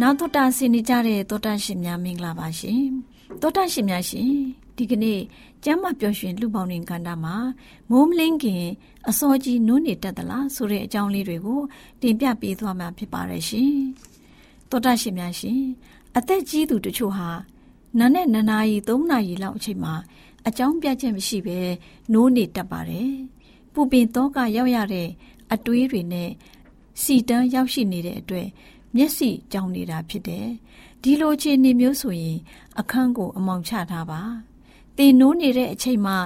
နောက်တော့တာဆင်နေကြတဲ့သောတာရှင်များမင်္ဂလာပါရှင်သောတာရှင်များရှင်ဒီကနေ့ကျမ်းမာပျော်ရွှင်လူပေါင်းတွင်ကန္တာမှာမိုးမလင်းခင်အစောကြီးနုနေတတ်သလားဆိုတဲ့အကြောင်းလေးတွေကိုတင်ပြပေးသွားမှာဖြစ်ပါတယ်ရှင်သောတာရှင်များရှင်အသက်ကြီးသူတချို့ဟာနာနဲ့နနာရီ3နာရီလောက်အချိန်မှာ အကြောင်းပြချက်မရှိဘဲနိုးနေတတ်ပါတယ်။ပူပင်တော့ကရောက်ရတဲ့အတွေးတွေနဲ့စီတန်းရောက်ရှိနေတဲ့အတွက်မျက်စိကြောင်နေတာဖြစ်တယ်။ဒီလိုအခြေအနေမျိုးဆိုရင် အခန်းကို အမောင်ချထားပါ။တင်နိုးနေတဲ့အချိန်မှာ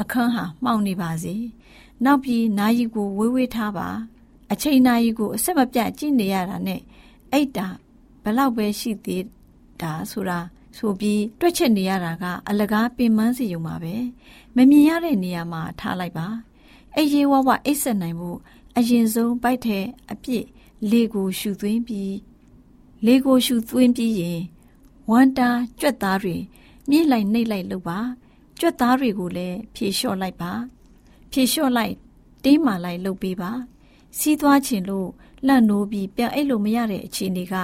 အခန်းဟာမှောင်နေပါစေ။နောက်ပြီးနာယီကိုဝေးဝေးထားပါ။အချိန်နာယီကိုအဆက်မပြတ်ကြည့်နေရတာနဲ့အိတ်တာဘလောက်ပဲရှိသေးတာဆိုတာ ဆိုပြီးတွက်ချက်နေရတာကအလကားပင်ပန်းစီရုံပါပဲမမြင်ရတဲ့နေရာမှာထားလိုက်ပါအရေးဝဝအိတ်ဆက်နိုင်မှုအရင်ဆုံးပိုက်တဲ့အပြစ်လေကိုရှူသွင်းပြီးလေကိုရှူသွင်းပြီးရင်ဝမ်တာကြွက်သားတွေမြင့်လိုက်နှိပ်လိုက်လုပ်ပါကြွက်သားတွေကိုလည်းဖြေလျှော့လိုက်ပါဖြေလျှော့လိုက်တင်းမာလိုက်လုပ်ပေးပါစီးသွားချင်လို့လန့်နိုးပြီးပြန်အိတ်လို့မရတဲ့အခြေအနေက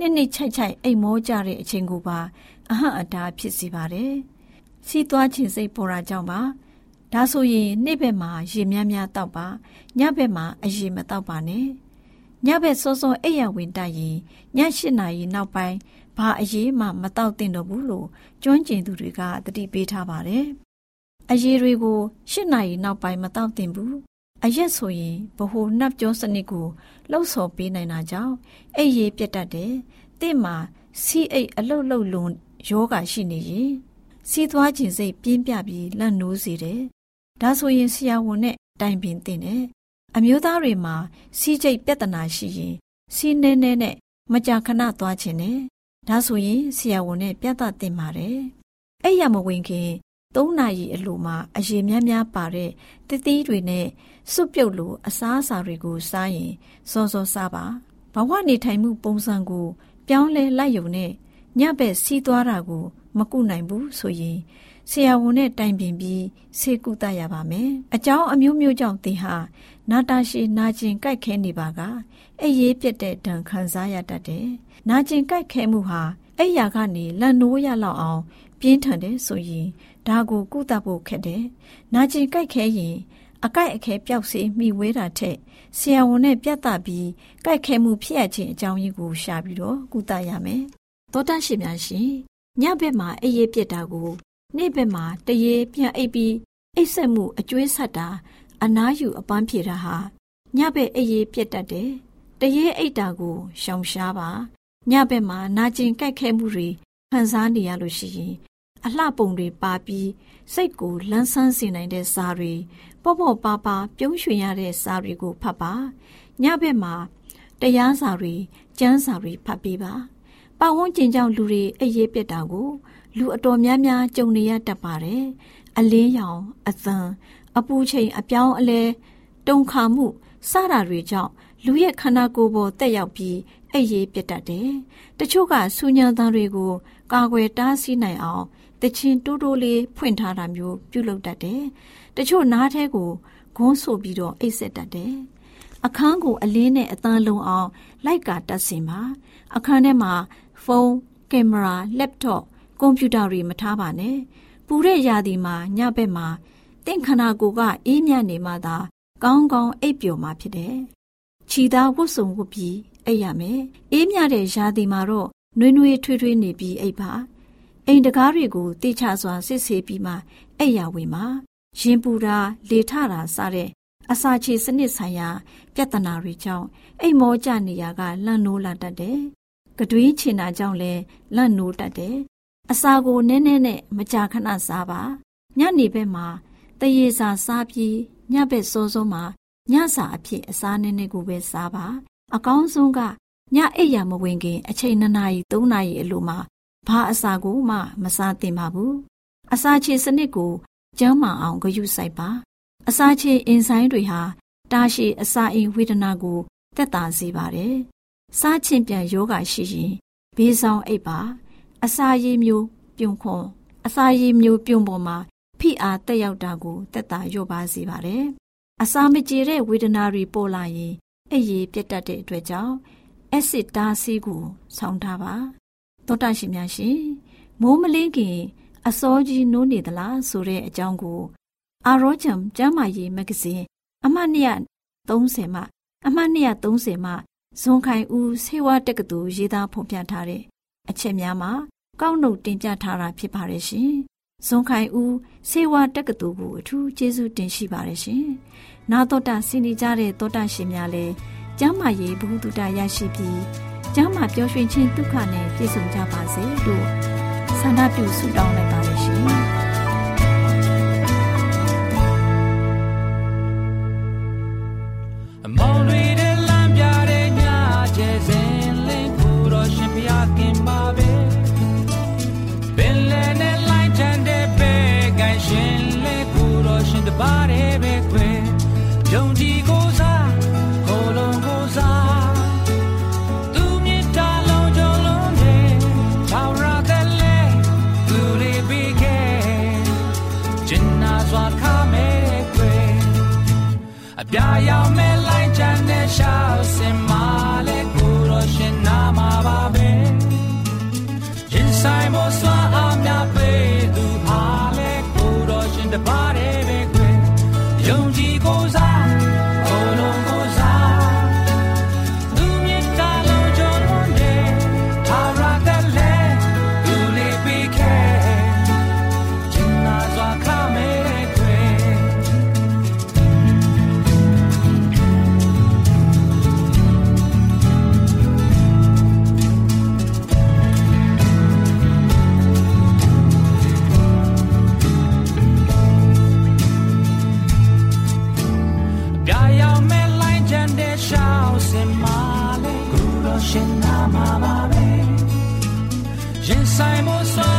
နှစ်နှစ်ချိုက်ချိုက်အိမ်မောကြတဲ့အချိန်ကိုပါအဟံအတားဖြစ်စေပါတယ်။စီးသွားခြင်းစိတ်ပေါ်တာကြောင့်ပါ။ဒါဆိုရင်နေ့ဘက်မှာရေများများတောက်ပါညဘက်မှာအရေမတောက်ပါနဲ့။ညဘက်စောစောအိပ်ရဝင်တိုက်ရင်ည၈နာရီနောက်ပိုင်းဘာအရေးမှမတောက်သင့်တော့ဘူးလို့ကျွမ်းကျင်သူတွေကတတိပေးထားပါတယ်။အရေးတွေကို၈နာရီနောက်ပိုင်းမတောက်သင့်ဘူး။ အရက်ဆိုရင်ဗဟိုနှပ်ကြောစနစ်ကိုလှုပ်ဆော်ပေးနိုင်တာကြောင့်အိပ်ရေးပြတ်တတ်တယ်။တင့်မှာစီအိတ်အလုတ်လုတ်လွန်ယောဂရှိနေရင်စီးသွားခြင်းစိတ်ပြင်းပြပြီးလန့်နိုးစေတယ်။ဒါဆိုရင်ဆရာဝန်နဲ့တိုင်ပင်သင့်တယ်။အမျိုးသားတွေမှာစီးကျိတ်ပြဿနာရှိရင်စီးနေနေနဲ့မကြာခဏသွားခြင်းနဲ့ဒါဆိုရင်ဆရာဝန်နဲ့ပြသသင့်ပါတယ်။အဲ့ရမဝင်ခင်၃နာရီအလိုမှာအရေများများပါတဲ့တသီးတွေနဲ့ စွပ်ပြုတ်လိုအစားအစာတွေကိုစားရင်စောစောစားပါဘဝနေထိုင်မှုပုံစံကို ပြောင်းလဲလိုက်ယုံနဲ့ညဘက်စီးသွားတာကို မကုနိုင်ဘူးဆိုရင်ဆရာဝန်နဲ့တိုင်ပင်ပြီးဆေးကုသရပါမယ်။အကြောင်းအမျိုးမျိုးကြောင့်သင်ဟာနာတာရှည်နာကျင်ကြိုက်ခဲနေပါကအဲ့ရေးပြက်တဲ့ဒဏ်ခံစားရတတ်တယ်။နာကျင်ကြိုက်ခဲမှုဟာအဲ့ရာကနေလန်နိုးရလောက်အောင် ပြင်းထန်တယ်ဆိုရင်ဒါကိုကုသဖို့ခက်တယ်။နာကျင်ကြိုက်ခဲရင် အကိုက်အခဲပျောက်စေမိဝဲတာထက်ဆရာဝန်နဲ့ပြတ်တာပြီးကြိုက်ခဲမှုဖြစ်ရခြင်းအကြောင်းရင်းကိုရှာပြီးတော့ကုသရမယ်သောတရှိများရှင်ညဘက်မှာအေးရေးပြစ်တာကိုနေ့ဘက်မှာတရေပြန်အိပ်ပြီးအိပ်ဆက်မှုအကျွေးဆက်တာအနားယူအပန်းဖြေတာဟာညဘက်အေးရေးပြစ်တတ်တယ်တရေအိပ်တာကိုရှောင်ရှားပါညဘက်မှာနာကျင်ကြိုက်ခဲမှုတွေခံစားနေရလို့ရှိရင်အလှပုံတွေပါပြီးစိတ်ကိုလန်းဆန်းစေနိုင်တဲ့စာတွေ ပေါ့ပေါ့ပါပါပြုံးရွှင်ရတဲ့စာတွေကိုဖတ်ပါညဘက်မှာတရားစာတွေကျမ်းစာတွေဖတ်ပေးပါပတ်ဝန်းကျင်ကြောင့်လူတွေအရေးပြစ်တာကို လူအတော်များများကြုံနေရတတ်ပါတယ်အလင်းရောင်အသံအပူချိန်အပြောင်းအလဲတုံခါမှုစတာတွေကြောင့်လူရဲ့ခန္ဓာကိုယ်ပေါ်တက်ရောက်ပြီးအိပ်ရေးပြတ်တတ်တယ်။တချို့ကဆူညံသားတွေကို ကာကွယ်တားဆီးနိုင်အောင် တချင်းတိုးတိုးလေးဖွင့်ထားတာမျိုးပြုလုပ်တတ်တယ်။တချို့နားထဲကိုဂုံးဆိုပြီးတော့အိပ်ဆက်တတ်တယ်။အခန်းကိုအလင်းနဲ့အသားလုံးအောင်လိုက်ကာတက်စင်ပါ။အခန်းထဲမှာဖုန်းကင်မရာလက်တော့ကွန်ပျူတာတွေမထားပါနဲ့။ပူတဲ့ရာသီမှာညဘက်မှာတင့်ခန္ဓာကိုယ်ကအေးမြနေမှသာကောင်းကောင်းအိပ်ပျော်မှာဖြစ်တယ်။ခြီသားဝတ်စုံဝတ်ပြီးအိပ်ရမယ်။အေးမြတဲ့ရာသီမှာတော့နှွေးနှွေးထွေးထွေးနေပြီးအိပ်ပါ။ အိမ်တကားတွေကိုတိချစွာစစ်ဆေးပြီးမှအိပ်ရဝင်ပါ။ရင်ပူတာလေထတာစတဲ့အစာချေစနစ်ဆိုင်ရာ ပြဿနာတွေကြောင့်အိမ်မောကျနေရကလန့်နိုးလာတတ်တယ်။ကတွေးချင်တာကြောင့်လည်းလန့်နိုးတတ်တယ်။အစာကိုနည်းနည်းနဲ့မကြာခဏစားပါ။ညနေဘက်မှာတရေစာစားပြီးညဘက်စောစောမှာညစာအဖြစ်အစားနည်းနည်းကိုပဲစားပါအကောင်းဆုံးကညအိပ်ရမဝင်ခင် အချိန်2နာရီ3နာရီအလိုမှာ ဘာအစာကိုမှမစားသင့်ပါဘူးအစာချေစနစ်ကိုကျန်းမာအောင်ဂရုစိုက်ပါအစာချေအင်ဆိုင်တွေဟာတာရှည်အစာအိမ်ဝေဒနာကိုတက်တာစေပါတယ်စားချင်ပြန်ယောဂရှိရင်ဘေးဆောင်အိပ်ပါ အစာရည်မျိုးပြုံခွန်အစာရည်မျိုးပြုံပေါ်မှာဖိအားတက်ရောက်တာကိုတက်တာလျော့ပါစေပါတယ်။အစာမကြေတဲ့ဝေဒနာတွေပေါ်လာရင်အဲ့ရည်ပြတ်တတ်တဲ့အတွက်ကြောင့်အက်ဆစ်တားဆီးကိုဆောင်းထားပါ။ သောတာရှင်များရှင်မိုးမလင်းခင်အစောကြီးနိုးနေသလားဆိုတဲ့အကြောင်းကိုအာရောချမ်ကျမ်းမာရေးမဂ္ဂဇင်းအမှတ်230မှအမှတ်230မှဇွန်ခိုင်ဦးဆေးဝါးတက္ကသိုလ်ရေးသားဖော်ပြထားတဲ့အချက်များမှာကောက်နှုတ်တင်ပြထားတာဖြစ်ပါတယ်ရှင်။ဇွန်ခိုင်ဦးစေဝါတက္ကသိုလ်ကိုအထူးကျေးဇူးတင်ရှိပါတယ်ရှင်။နာတော်တာဆင်နေကြတဲ့တောတာရှင်များလည်းကျမ်းမာရေးဘုဟုတုတရရှိပြီး ကျမ်းမာပျော်ရွှင်ခြင်းဒုက္ခနဲ့ပြည့်စုံကြပါစေလို့ဆန္ဒပြုဆုတောင်းလိုက်ပါတယ်ရှင်။အမောင်တွေတဲ့လမ်းပြတဲ့ညကျဲစင်လင်းကိုတော့ရှင်ပြခင်ပါပဲ။ပင်လည်းနဲ့ရှင်လေကိုတော့ရှင်တပါးတည်းပဲခွေယုံကြည် စွာခမဲခွေအပြာရောက်မဲ့လိုက်ချမ်းတဲ့ရှောက်စင်မာ 再摸索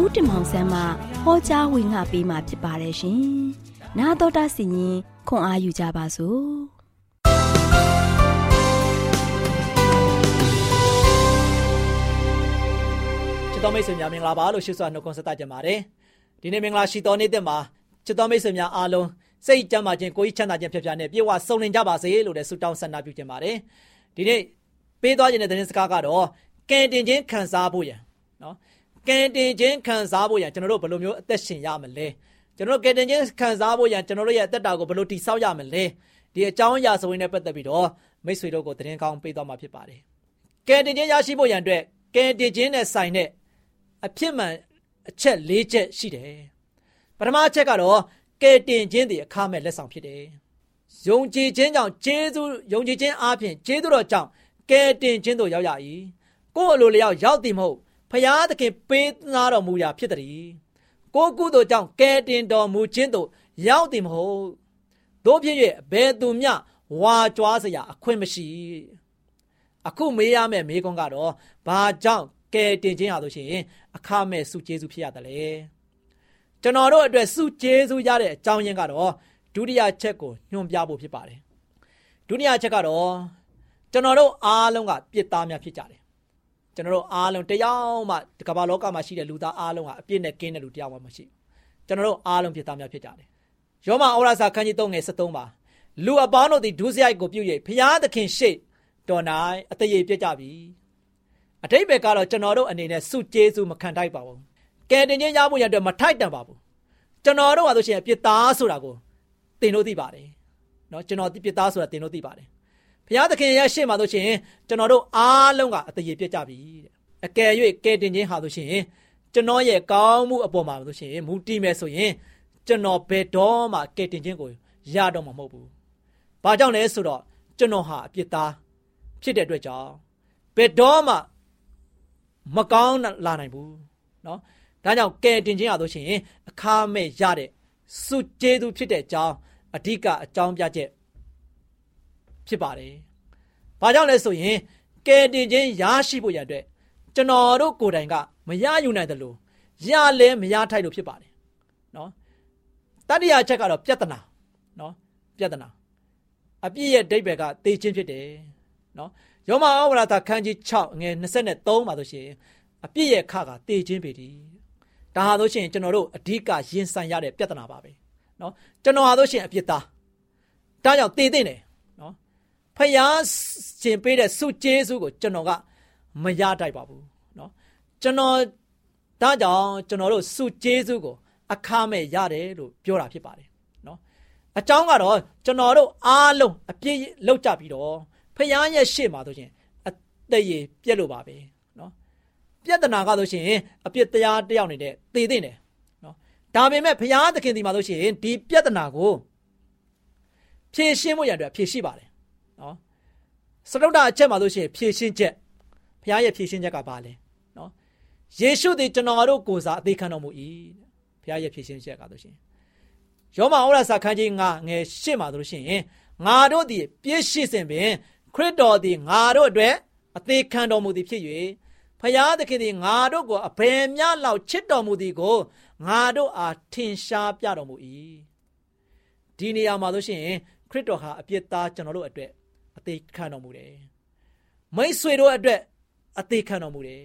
ဦးတင်မောင်ဆန်းမှဟောကြားဝင်ငါပေးมาဖြစ်ပါတယ်ရှင်။နာတော်တာစီရင်ခွန်အားယူကြပါစို့။တော်မိတ်ဆွေများမင်္ဂလာပါလို့ရှိစွာနှုတ်ခွန်းဆက်သကြပါတယ်ဒီနေ့မင်္ဂလာရှိတော်နေ့တဲ့မှာချစ်တော်မိတ်ဆွေများအားလုံးစိတ်ကြမ်းမာခြင်းကိုယ်ကြီးချမ်းသာခြင်းဖြစ်ပြနဲ့ပြေဝစုံလင်ကြပါစေလို့လည်းဆုတောင်းဆန္ဒပြုခြင်းပါတယ်ဒီနေ့ပေးသွားခြင်းတဲ့သတင်းစကားကတော့ကံတင်ခြင်းခံစားဖို့ရန်နော် ကံတင်ခြင်းခံစားဖို့ရန်ကျွန်တော်တို့ဘယ်လိုမျိုးအသက်ရှင်ရမလဲကျွန်တော်တို့ကံတင်ခြင်းခံစားဖို့ရန်ကျွန်တော်တို့ရဲ့အသက်တာကိုဘယ်လိုတည်ဆောက်ရမလဲဒီအကြောင်းအရာဆိုရင်လည်းပတ်သက်ပြီးတော့မိတ်ဆွေတို့ကိုသတင်းကောင်းပေးသွားမှာဖြစ်ပါတယ်ကံတင်ခြင်းရရှိဖို့ရန်အတွက်ကံတင်ခြင်းနဲ့ဆိုင်တဲ့အဖြစ်မှန်အချက်၄ချက်ရှိတယ်ပထမအချက်ကတော့ကဲတင်ခြင်းဒီအခမဲ့လက်ဆောင်ဖြစ်တယ်ယုံကြည်ခြင်းကြောင့်ဂျေဇုယုံကြည်ခြင်းအားဖြင့်ဂျေဇုတော်ကြောင့်ကဲတင်ခြင်းတို့ရောက်ရ၏ကိုယ်အလိုလျောက်ရောက်သည်မဟုတ် ဖရာသခင်ပေးနာတော်မူရာဖြစ်သည်ကိုကုသိုလ်ကြောင့်ကဲတင်တော်မူခြင်းတို့ရောက်သည်မဟုတ်တို့ဖြစ်၍ဘယ်သူမျှဝါကြွားစရာအခွင့်မရှိအခုမေးရမယ့်မေးခွန်းကတော့ဘာကြောင့်ကယ်တင်ခြင်းရလို့ရှိရင်အခမဲ့စုကျေးဇူးဖြစ်ရတယ်လေကျွန်တော်တို့အတွက်စုကျေးဇူးရတဲ့အကြောင်းရင်းကတော့ဒုတိယချက်ကိုညွှန်ပြဖို့ဖြစ်ပါတယ်ဒုတိယချက်ကတော့ကျွန်တော်တို့အားလုံးကပြစ်သားများဖြစ်ကြတယ် ကျွန်တော်တို့အားလုံးတယောက်မှကမ္ဘာလောကမှာရှိတဲ့လူသားအားလုံးဟာအပြစ်နဲ့ကင်းတဲ့လူတယောက်မှမရှိဘူးကျွန်တော်တို့အားလုံးပြစ်သားများဖြစ်ကြတယ်ယောမဩရစာခန်းကြီး3ငယ်73ပါလူအပေါင်းတို့သည်ဒုစရိုက်ကိုပြု၍ဖျားသခင်ရှိတော်၌အတရေပြကြပြီအတိတ်ပဲကတော့ကျွန်တော်တို့အနေနဲ့စုကျေးစုမခံထိုက်ပါဘူးကဲတင်ချင်းရဖို့ရတဲ့မထိုက်တန်ပါဘူးကျွန်တော်တို့ဟာဆိုရှင်ပြစ်သားဆိုတာကိုသင်တို့သိပါတယ်เนาะကျွန်တော်ပြစ်သားဆိုတာသင်တို့သိပါတယ် ဘုရားသခင်ရဲ့ရှေ့မှာဆိုရှင်ကျွန်တော်တို့အားလုံးကအတရေပြကြပြီတဲ့အကယ်၍ကဲတင်ချင်းဟာဆိုရှင်ကျွန်တော်ရဲ့ကောင်းမှုအပေါ်မှာဆိုရှင်မူတည်မယ်ဆိုရင်ကျွန်တော်ဘယ်တော့မှကဲတင်ချင်းကိုရတော့မှာမဟုတ်ဘူး။ဘာကြောင့်လဲဆိုတော့ကျွန်တော်ဟာအပြစ်သားဖြစ်တဲ့အတွက်ကြောင့်ဘယ်တော့မှမကောင်းလာနိုင်ဘူးเนาะဒါကြောင့်ကယ်တင်ခြင်းရလို့ရှိရင်အခါမဲ့ရတဲ့စုကျေးဇူးဖြစ်တဲ့အကြောင်းအဓိကအကြောင်းပြချက် ဖြစ်ပါတယ်။ဘာကြောင့်လဲဆိုရင်ကယ်တင်ခြင်းရရှိဖို့ရတဲ့ကျွန်တော်တို့ကိုယ်တိုင်ကမရယူနိုင်တယ်လို့ရလဲမရထိုက်လို့ဖြစ်ပါတယ်။နော်တတိယချက်ကတော့ပြဿနာနော်ပြဿနာအပြည့်ရဲ့ဒိဗ္ဗေကတေခြင်းဖြစ်တယ်နော်ယောမဩဝါဒခန်းကြီး6ငယ်23မှာဆိုရှင်အပြည့်ရဲ့ခကတေခြင်းပေသည်ဒါဟာဆိုရှင်ကျွန်တော်တို့အဓိကရင်ဆိုင်ရတဲ့ပြဿနာပါပဲနော်ကျွန်တော်ဟာဆိုရှင်အပြစ်သားဒါကြောင့်တေတဲ့တယ်နော် ဖယားရှင်ပေးတဲ့စုကျေးစုကိုကျွန်တော်ကမရတိုက်ပါဘူးနော်ကျွန်တော်ဒါကြောင့်ကျွန်တော်တို့စုကျေးစုကိုအခမဲ့ရတယ်လို့ပြောတာဖြစ်ပါတယ်နော်အကြောင်းကတော့ကျွန်တော်တို့အားလုံးအပြည့်လောက်ကြပြီးတော့ဖယားရဲ့ရှေ့မှာဆိုရှင်အသက်ရည်ပြက်လို့ပါပဲနော်ပြဿနာကဆိုရှင်အပြစ်တရားတယောက်နေတဲ့သေတဲ့တယ်နော်ဒါပေမဲ့ဖယားသခင်ဒီမှာဆိုရှင်ဒီပြဿနာကိုဖြေရှင်းဖို့ရတဲ့ဖြေရှိပါတယ် နော်စတုဒ္ဒအချက်မှာဆိုရှင်ဖြေရှင်းချက်ဖယားရဲ့ဖြေရှင်းချက်ကဘာလဲနော်ယေရှုသည်ကျွန်တော်တို့ကိုယ်စားအသေးခံတော်မူ၏ဖယားရဲ့ဖြေရှင်းချက်ကဆိုရှင်ယောမဩရစာခန်းကြီး9ငယ်8မှာဆိုရှင်ငါတို့သည်ပြည့်ရှိစဉ်ပင်ခရစ်တော်သည်ငါတို့အတွက်အသေးခံတော်မူသည်ဖြစ်၍ဖယားသခင်သည်ငါတို့ကိုအဘယ်မျှလောက်ချစ်တော်မူသည်ကိုငါတို့အားထင်ရှားပြတော်မူ၏ဒီနေရာမှာဆိုရှင်ခရစ်တော်ဟာအပြစ်သားကျွန်တော်တို့အတွက်အ သေးခံတော်မူတယ်မိတ်ဆွေတို့အတွက်အသေးခံတော်မူတယ်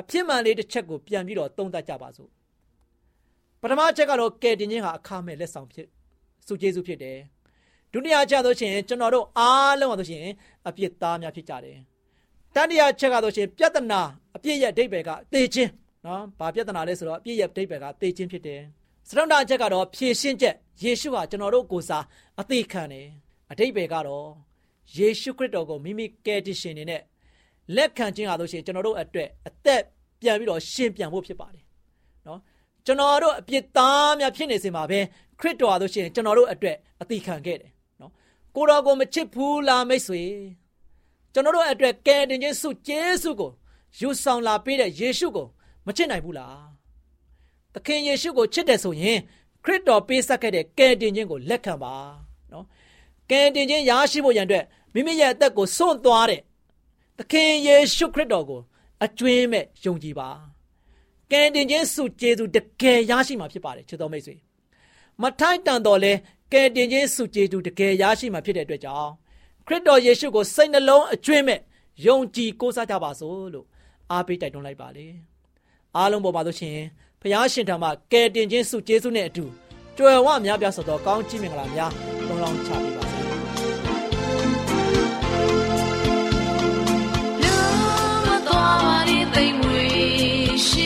အဖြစ်မှန်လေးတစ်ချက်ကိုပြန်ပြီးတော့သုံးသပ်ကြပါစို့ပထမချက်ကတော့ကယ်တင်ခြင်းဟာအခမဲ့လက်ဆောင်ဖြစ်စုကျေးဇူးဖြစ်တယ်ဒုတိယချက်ဆိုရှင်ကျွန်တော်တို့အားလုံးဆိုရှင်အပြစ်သားများဖြစ်ကြတယ်တတိယချက်ကတော့ရှင်ပြဿနာအပြစ်ရဲ့အဓိပ္ပာယ်ကသေခြင်းနော်ဘာပြဿနာလဲဆိုတော့အပြစ်ရဲ့အဓိပ္ပာယ်ကသေခြင်းဖြစ်တယ်စရုံတာချက်ကတော့ဖြည့်ရှင်းချက်ယေရှုဟာကျွန်တော်တို့ကိုယ်စားအသေးခံတယ်အဓိပ္ပာယ်ကတော့ ယေရှုခရစ်တော်ကိုမိမိကယ်တင်ရှင်နေနဲ့လက်ခံခြင်းဟာဆိုရှင်ကျွန်တော်တို့အတွက်အသက်ပြန်ပြီးတော့ရှင်ပြန်ဖို့ဖြစ်ပါတယ်နော်ကျွန်တော်တို့အပြစ်သားများဖြစ်နေစင်မှာပဲခရစ်တော်ဟာဆိုရှင်ကျွန်တော်တို့အတွက်အသေးခံခဲ့တယ်ကိုတော်ကိုမချစ်ဘူးလားမိတ်ဆွေကျွန်တော်တို့အတွက်ကယ်တင်ခြင်းစုကျေးဇူးကိုယူဆောင်လာပေးတဲ့ယေရှုကိုမချစ်နိုင်ဘူးလားသခင်ယေရှုကိုချစ်တယ်ဆိုရင်ခရစ်တော်ပေးဆက်ခဲ့တဲ့ကယ်တင်ခြင်းကိုလက်ခံပါနော်ကယ်တင်ခြင်းရရှိဖို့ရန်အတွက် မိမိရဲ့အသက်ကိုစွန့်သွားတဲ့သခင်ယေရှုခရစ်တော်ကိုအကျွင်းမဲ့ယုံကြည်ပါကယ်တင်ခြင်းစုကျေးဇူးတကယ်ရရှိမှာဖြစ်ပါတယ်ချစ်တော်မိတ်ဆွေမထိုက်တန်တော်လဲကယ်တင်ခြင်းစုကျေးဇူးတကယ်ရရှိမှာဖြစ်တဲ့အတွက်ကြောင့်ခရစ်တော်ယေရှုကိုစိတ်နှလုံးအကျွင့်မဲ့ယုံကြည်ကိုးစားကြပါစို့လို့အားပေးတိုက်တွန်းလိုက်ပါလေအားလုံးပေါ်ပါလို့ရှိရင်ဖျားရှင်ထံမှကယ်တင်ခြင်းစုကျေးဇူးနဲ့အတူကြွယ်ဝများပြားဆိုသောကောင်းချီးမင်္ဂလာများလုံးလောင်းချပေး 是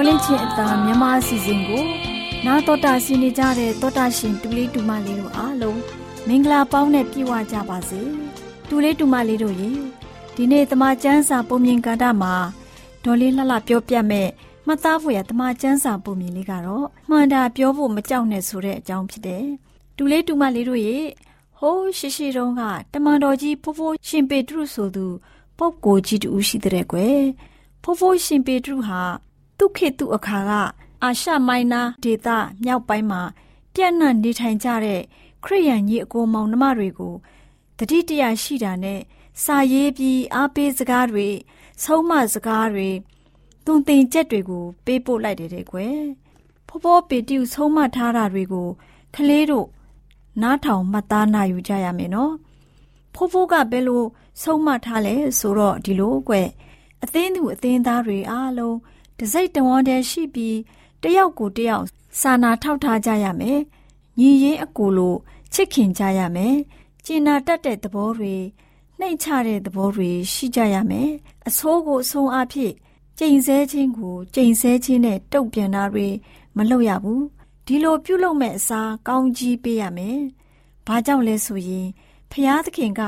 မျောလင့်ခြင်းအတာမြန်မာအစီအစဉ်ကိုနာတော်တာဆင်းနေကြတဲ့တောတာရှင်တူလေးတူမလေးတို့အားလုံးမင်္ဂလာပေါင်းနဲ့ပြည့်ဝကြပါစေတူလေးတူမလေးတို့ရေဒီနေ့တမချန်းစာပုံမြင်ကာတာမှာဒေါ်လေးလှလှပြောပြမဲ့မှတ်သားဖို့ရတမချန်းစာပုံမြင်လေးကတော့မှန်တာပြောဖို့မကြောက်နဲ့ဆိုတဲ့အကြောင်းဖြစ်တယ်တူလေးတူမလေးတို့ရေဟိုးရှိရှိတုန်းကတမန်တော်ကြီးဖိုးဖိုးရှင်ပေတရုဆိုသူပုပ်ကိုကြီးတူရှိတဲ့ကွယ်ဖိုးဖိုးရှင်ပေတရုဟာ သူခေတ်သူအခါကအာရှမိုင်းနာဒေသမြောက်ပိုင်းမှာပြန့်နှံ့နေထိုင်ကြတဲ့ခရိယန်ကြီးအကိုမောင်နှမတွေကိုတတိတရရှိတာနဲ့စာရေးပြီးအားပေးစကားတွေဆုံးမစကားတွေသွန်သင်ချက်တွေကို ပေးပို့လိုက်တယ်တဲ့ကွယ်ဖောဖောပေတိကိုဆုံးမထားတာတွေကိုကလေးတို့နားထောင်မှတ်သားနိုင်ယူကြရမယ်နော်ဖိုးဖိုးကဘယ်လိုဆုံးမထားလဲဆိုတော့ဒီလိုကွယ်အသင်းသူအသင်းသားတွေအားလုံး တစိတ်တဝန်းတည်းရှိပြီးတယောက်ကိုတယောက်စာနာထောက်ထားကြရမယ်။ညီရင်းအကူလိုချစ်ခင်ကြရမယ်။ကျင်နာတတ်တဲ့သဘောတွေနှိမ်ချတဲ့သဘောတွေရှိကြရမယ်။အဆိုးကိုအဆုံးအဖြစ်ကြိမ်ဆဲခြင်းကိုကြိမ်ဆဲခြင်းနဲ့တုံ့ပြန်တာတွေမလုပ်ရဘူး။ဒီလိုပြုလုပ်မဲ့အစားကောင်းကြီးပေးရမယ်။ဘာကြောင့်လဲဆိုရင်ဖျားသခင်က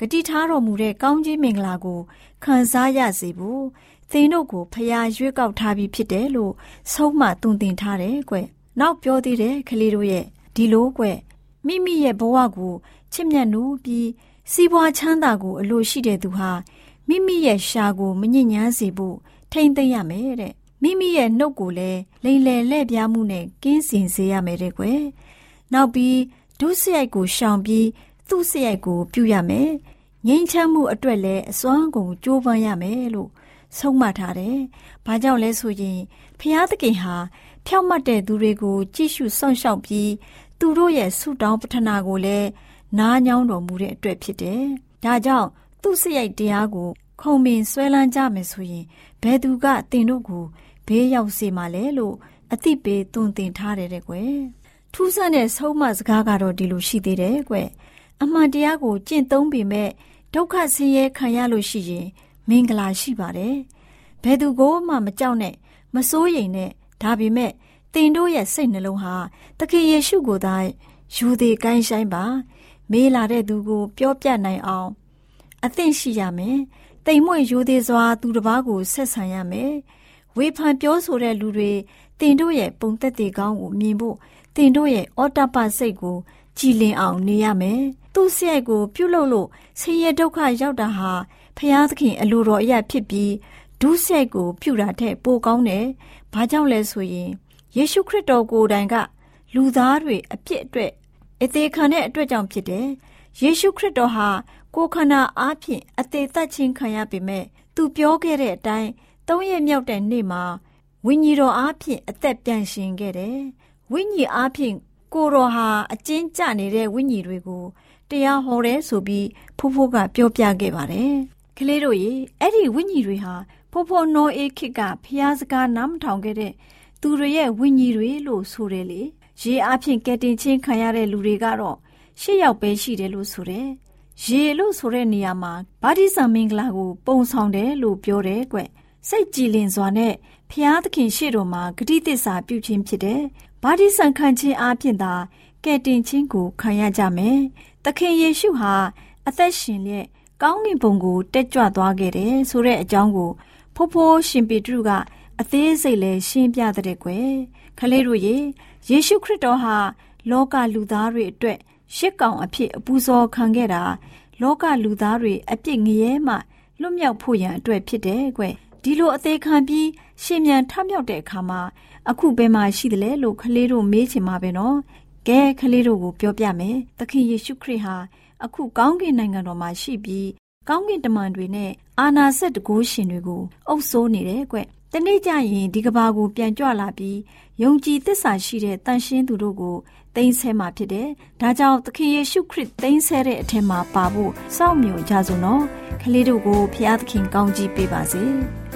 ဂတိထားတော်မူတဲ့ကောင်းကြီးမင်္ဂလာကိုခံစားရစေဖို့ သင်တို့ကိုဖျားရွေးကောက်ထားပြီးဖြစ်တယ်လို့ဆုံးမသွန်သင်ထားတယ်ကွ။နောက်ပြောသေးတယ်ကလေးတို့ရဲ့ဒီလိုကွမိမိရဲ့ဘဝကိုချစ်မြတ်နိုးပြီးစီးပွားချမ်းသာကိုအလိုရှိတဲ့သူဟာမိမိရဲ့ရှာကိုမညစ်ညမ်းစေဖို့ထိမ့်သိမ့်ရမယ်တဲ့မိမိရဲ့နှုတ်ကိုလည်းလိမ်လည်လက်ပြားမှုနဲ့ကင်းစင်စေရမယ်တဲ့ကွယ်နောက်ပြီးဒုစရိုက်ကိုရှောင်ပြီးသူ့စရိုက်ကိုပြုရမယ်ငြိမ်းချမ်းမှုအတွက်လည်းအစွမ်းကုန်ကြိုးပမ်းရမယ်လို့ ဆုံးမထားတယ်။ဘာကြောင့်လဲဆိုရင်ဖျားသခင်ဟာဖြောက်မှတ်တဲ့သူတွေကိုကြည့်ရှုစောင့်ရှောက်ပြီးသူတို့ရဲ့ဆုတောင်းပတနာကိုလည်းနားညောင်းတော်မူတဲ့အတွက်ဖြစ်တယ်။ဒါကြောင့်သူ့စရိုက်တရားကိုခုံပင်ဆွဲလန်းကြမယ်ဆိုရင်ဘယ်သူကတင်တို့ကိုဘေးရောက်စေမှာလဲလို့အသိပေးသွန်သင်ထားတယ်တဲ့ကွယ်ထူးဆန်းတဲ့ဆုံးမစကားကတော့ဒီလိုရှိသေးတယ်ကွယ်အမှန်တရားကိုကျင့်သုံးပေမဲ့ဒုက္ခဆင်းရဲခံရလို့ရှိရင် မင်္ဂလာရှိပါတယ်ဘယ်သူကိုမှမကြောက်နဲ့မစိုးရိမ်နဲ့ဒါပေမဲ့တင်တို့ရဲ့စိတ်နှလုံးဟာသခင်ယေရှုကိုသာယူသေးကိုင်းဆိုင်ပါမေးလာတဲ့သူကို ပြောပြနိုင်အောင်အသင့်ရှိရမယ်တိမ်မွေ့ယူသေးစွာ သူတစ်ပါးကိုဆက်ဆံရမယ်ဝေဖန်ပြောဆိုတဲ့လူတွေတင်တို့ရဲ့ပုံသက်တည်ကောင်းကိုမြင်ဖို့တင်တို့ရဲ့အော်တပစိတ်ကိုကြည်လင်အောင်နေရမယ်သူ့စရိုက်ကို ပြုတ်လို့လို့ဆင်းရဲဒုက္ခရောက်တာဟာ ဖျားသခင်အလိုတော်အရာဖြစ်ပြီးဒုစရိုက်ကိုပြုတာထက်ပိုကောင်းတယ်။ဘာကြောင့်လဲဆိုရင်ယေရှုခရစ်တော်ကိုယ်တိုင်က လူသားတွေအပြစ်အတွက်အသေးခံတဲ့အတွက်ကြောင့်ဖြစ်တယ်။ယေရှုခရစ်တော်ဟာကိုယ်ခန္ဓာအားဖြင့်အသေးသက်ခြင်းခံရပေမဲ့သူပြောခဲ့တဲ့အတိုင်းသုံးရက်မြောက်တဲ့နေ့မှာဝိညာဉ်တော်အားဖြင့်အသက်ပြန်ရှင်ခဲ့တယ်။ဝိညာဉ်အားဖြင့်ကိုတော်ဟာအကျဉ်းကျနေတဲ့ဝိညာဉ်တွေကိုတရားဟောတယ်ဆိုပြီးဖိုးဖိုးကပြောပြခဲ့ပါတယ်။ ကလေးတို့ရေအဲ့ဒီဝိညာဉ်တွေဟာဖိုးဖိုးနောအေးခေတ်ကဖျားစကားနားမထောင်ခဲ့တဲ့သူတွေရဲ့ဝိညာဉ်တွေလို့ဆိုတယ်လေ။ရေအားဖြင့်ကဲတင်ချင်းခံရတဲ့လူတွေကတော့ရှစ်ယောက်ပဲရှိတယ်လို့ဆိုတယ်။ရေလို့ဆိုတဲ့နေရာမှာဗာတိဇံမင်္ဂလာကိုပုံဆောင်တယ်လို့ပြောတယ်ကွ။စိတ်ကြည်လင်စွာနဲ့ဖျားသခင်ရှေ့တော်မှာဂတိသစ္စာပြုခြင်းဖြစ်တယ်။ဗာတိဇံခံခြင်းအားဖြင့်သာကဲတင်ခြင်းကိုခံရကြမယ်။သခင်ယေရှုဟာအသက်ရှင်လျက် ကောင်းကင်ဘုံကိုတက်ကြွသွားခဲ့တယ်ဆိုတဲ့အကြောင်းကိုဖိုးဖိုးရှင်ပေတရုကအသေးစိတ်လည်းရှင်းပြတဲ့ကွယ်ခလေးတို့ရေယေရှုခရစ်တော်ဟာလောကလူသားတွေအတွက်ရှစ်ကောင်အဖြစ်အပူဇော်ခံခဲ့တာလောကလူသားတွေအပြစ်ငရဲမှလွတ်မြောက်ဖို့ရန်အတွက်ဖြစ်တယ်ကွဒီလိုအသေးခံပြီးရှင်မြန်ထမြောက်တဲ့အခါမှာအခုဘယ်မှာရှိသလဲလို့ခလေးတို့မေးချင်မှာပဲနော်ကဲခလေးတို့ကိုပြောပြမယ်သခင်ယေရှုခရစ်ဟာ အခုကောင်းကင်နိုင်ငံတော်မှာရှိပြီးကောင်းကင်တမန်တွေနဲ့အာနာစက်တကိုးရှင်တွေကိုအုပ်စိုးနေတယ်ကွ။တနေ့ကျရင်ဒီကဘာကိုပြန်ကြွလာပြီးယုံကြည်သစ္စာရှိတဲ့တန်ရှင်းသူတို့ကိုသိမ်းဆဲမှာဖြစ်တယ်။ဒါကြောင့်သခင်ယေရှုခရစ်သိမ်းဆဲတဲ့အထက်မှာပါဖို့စောင့်မျှော်ကြစို့နော်။ကလေးတို့ကိုဖျားသခင်ကောင်းကြီးပေးပါစေ။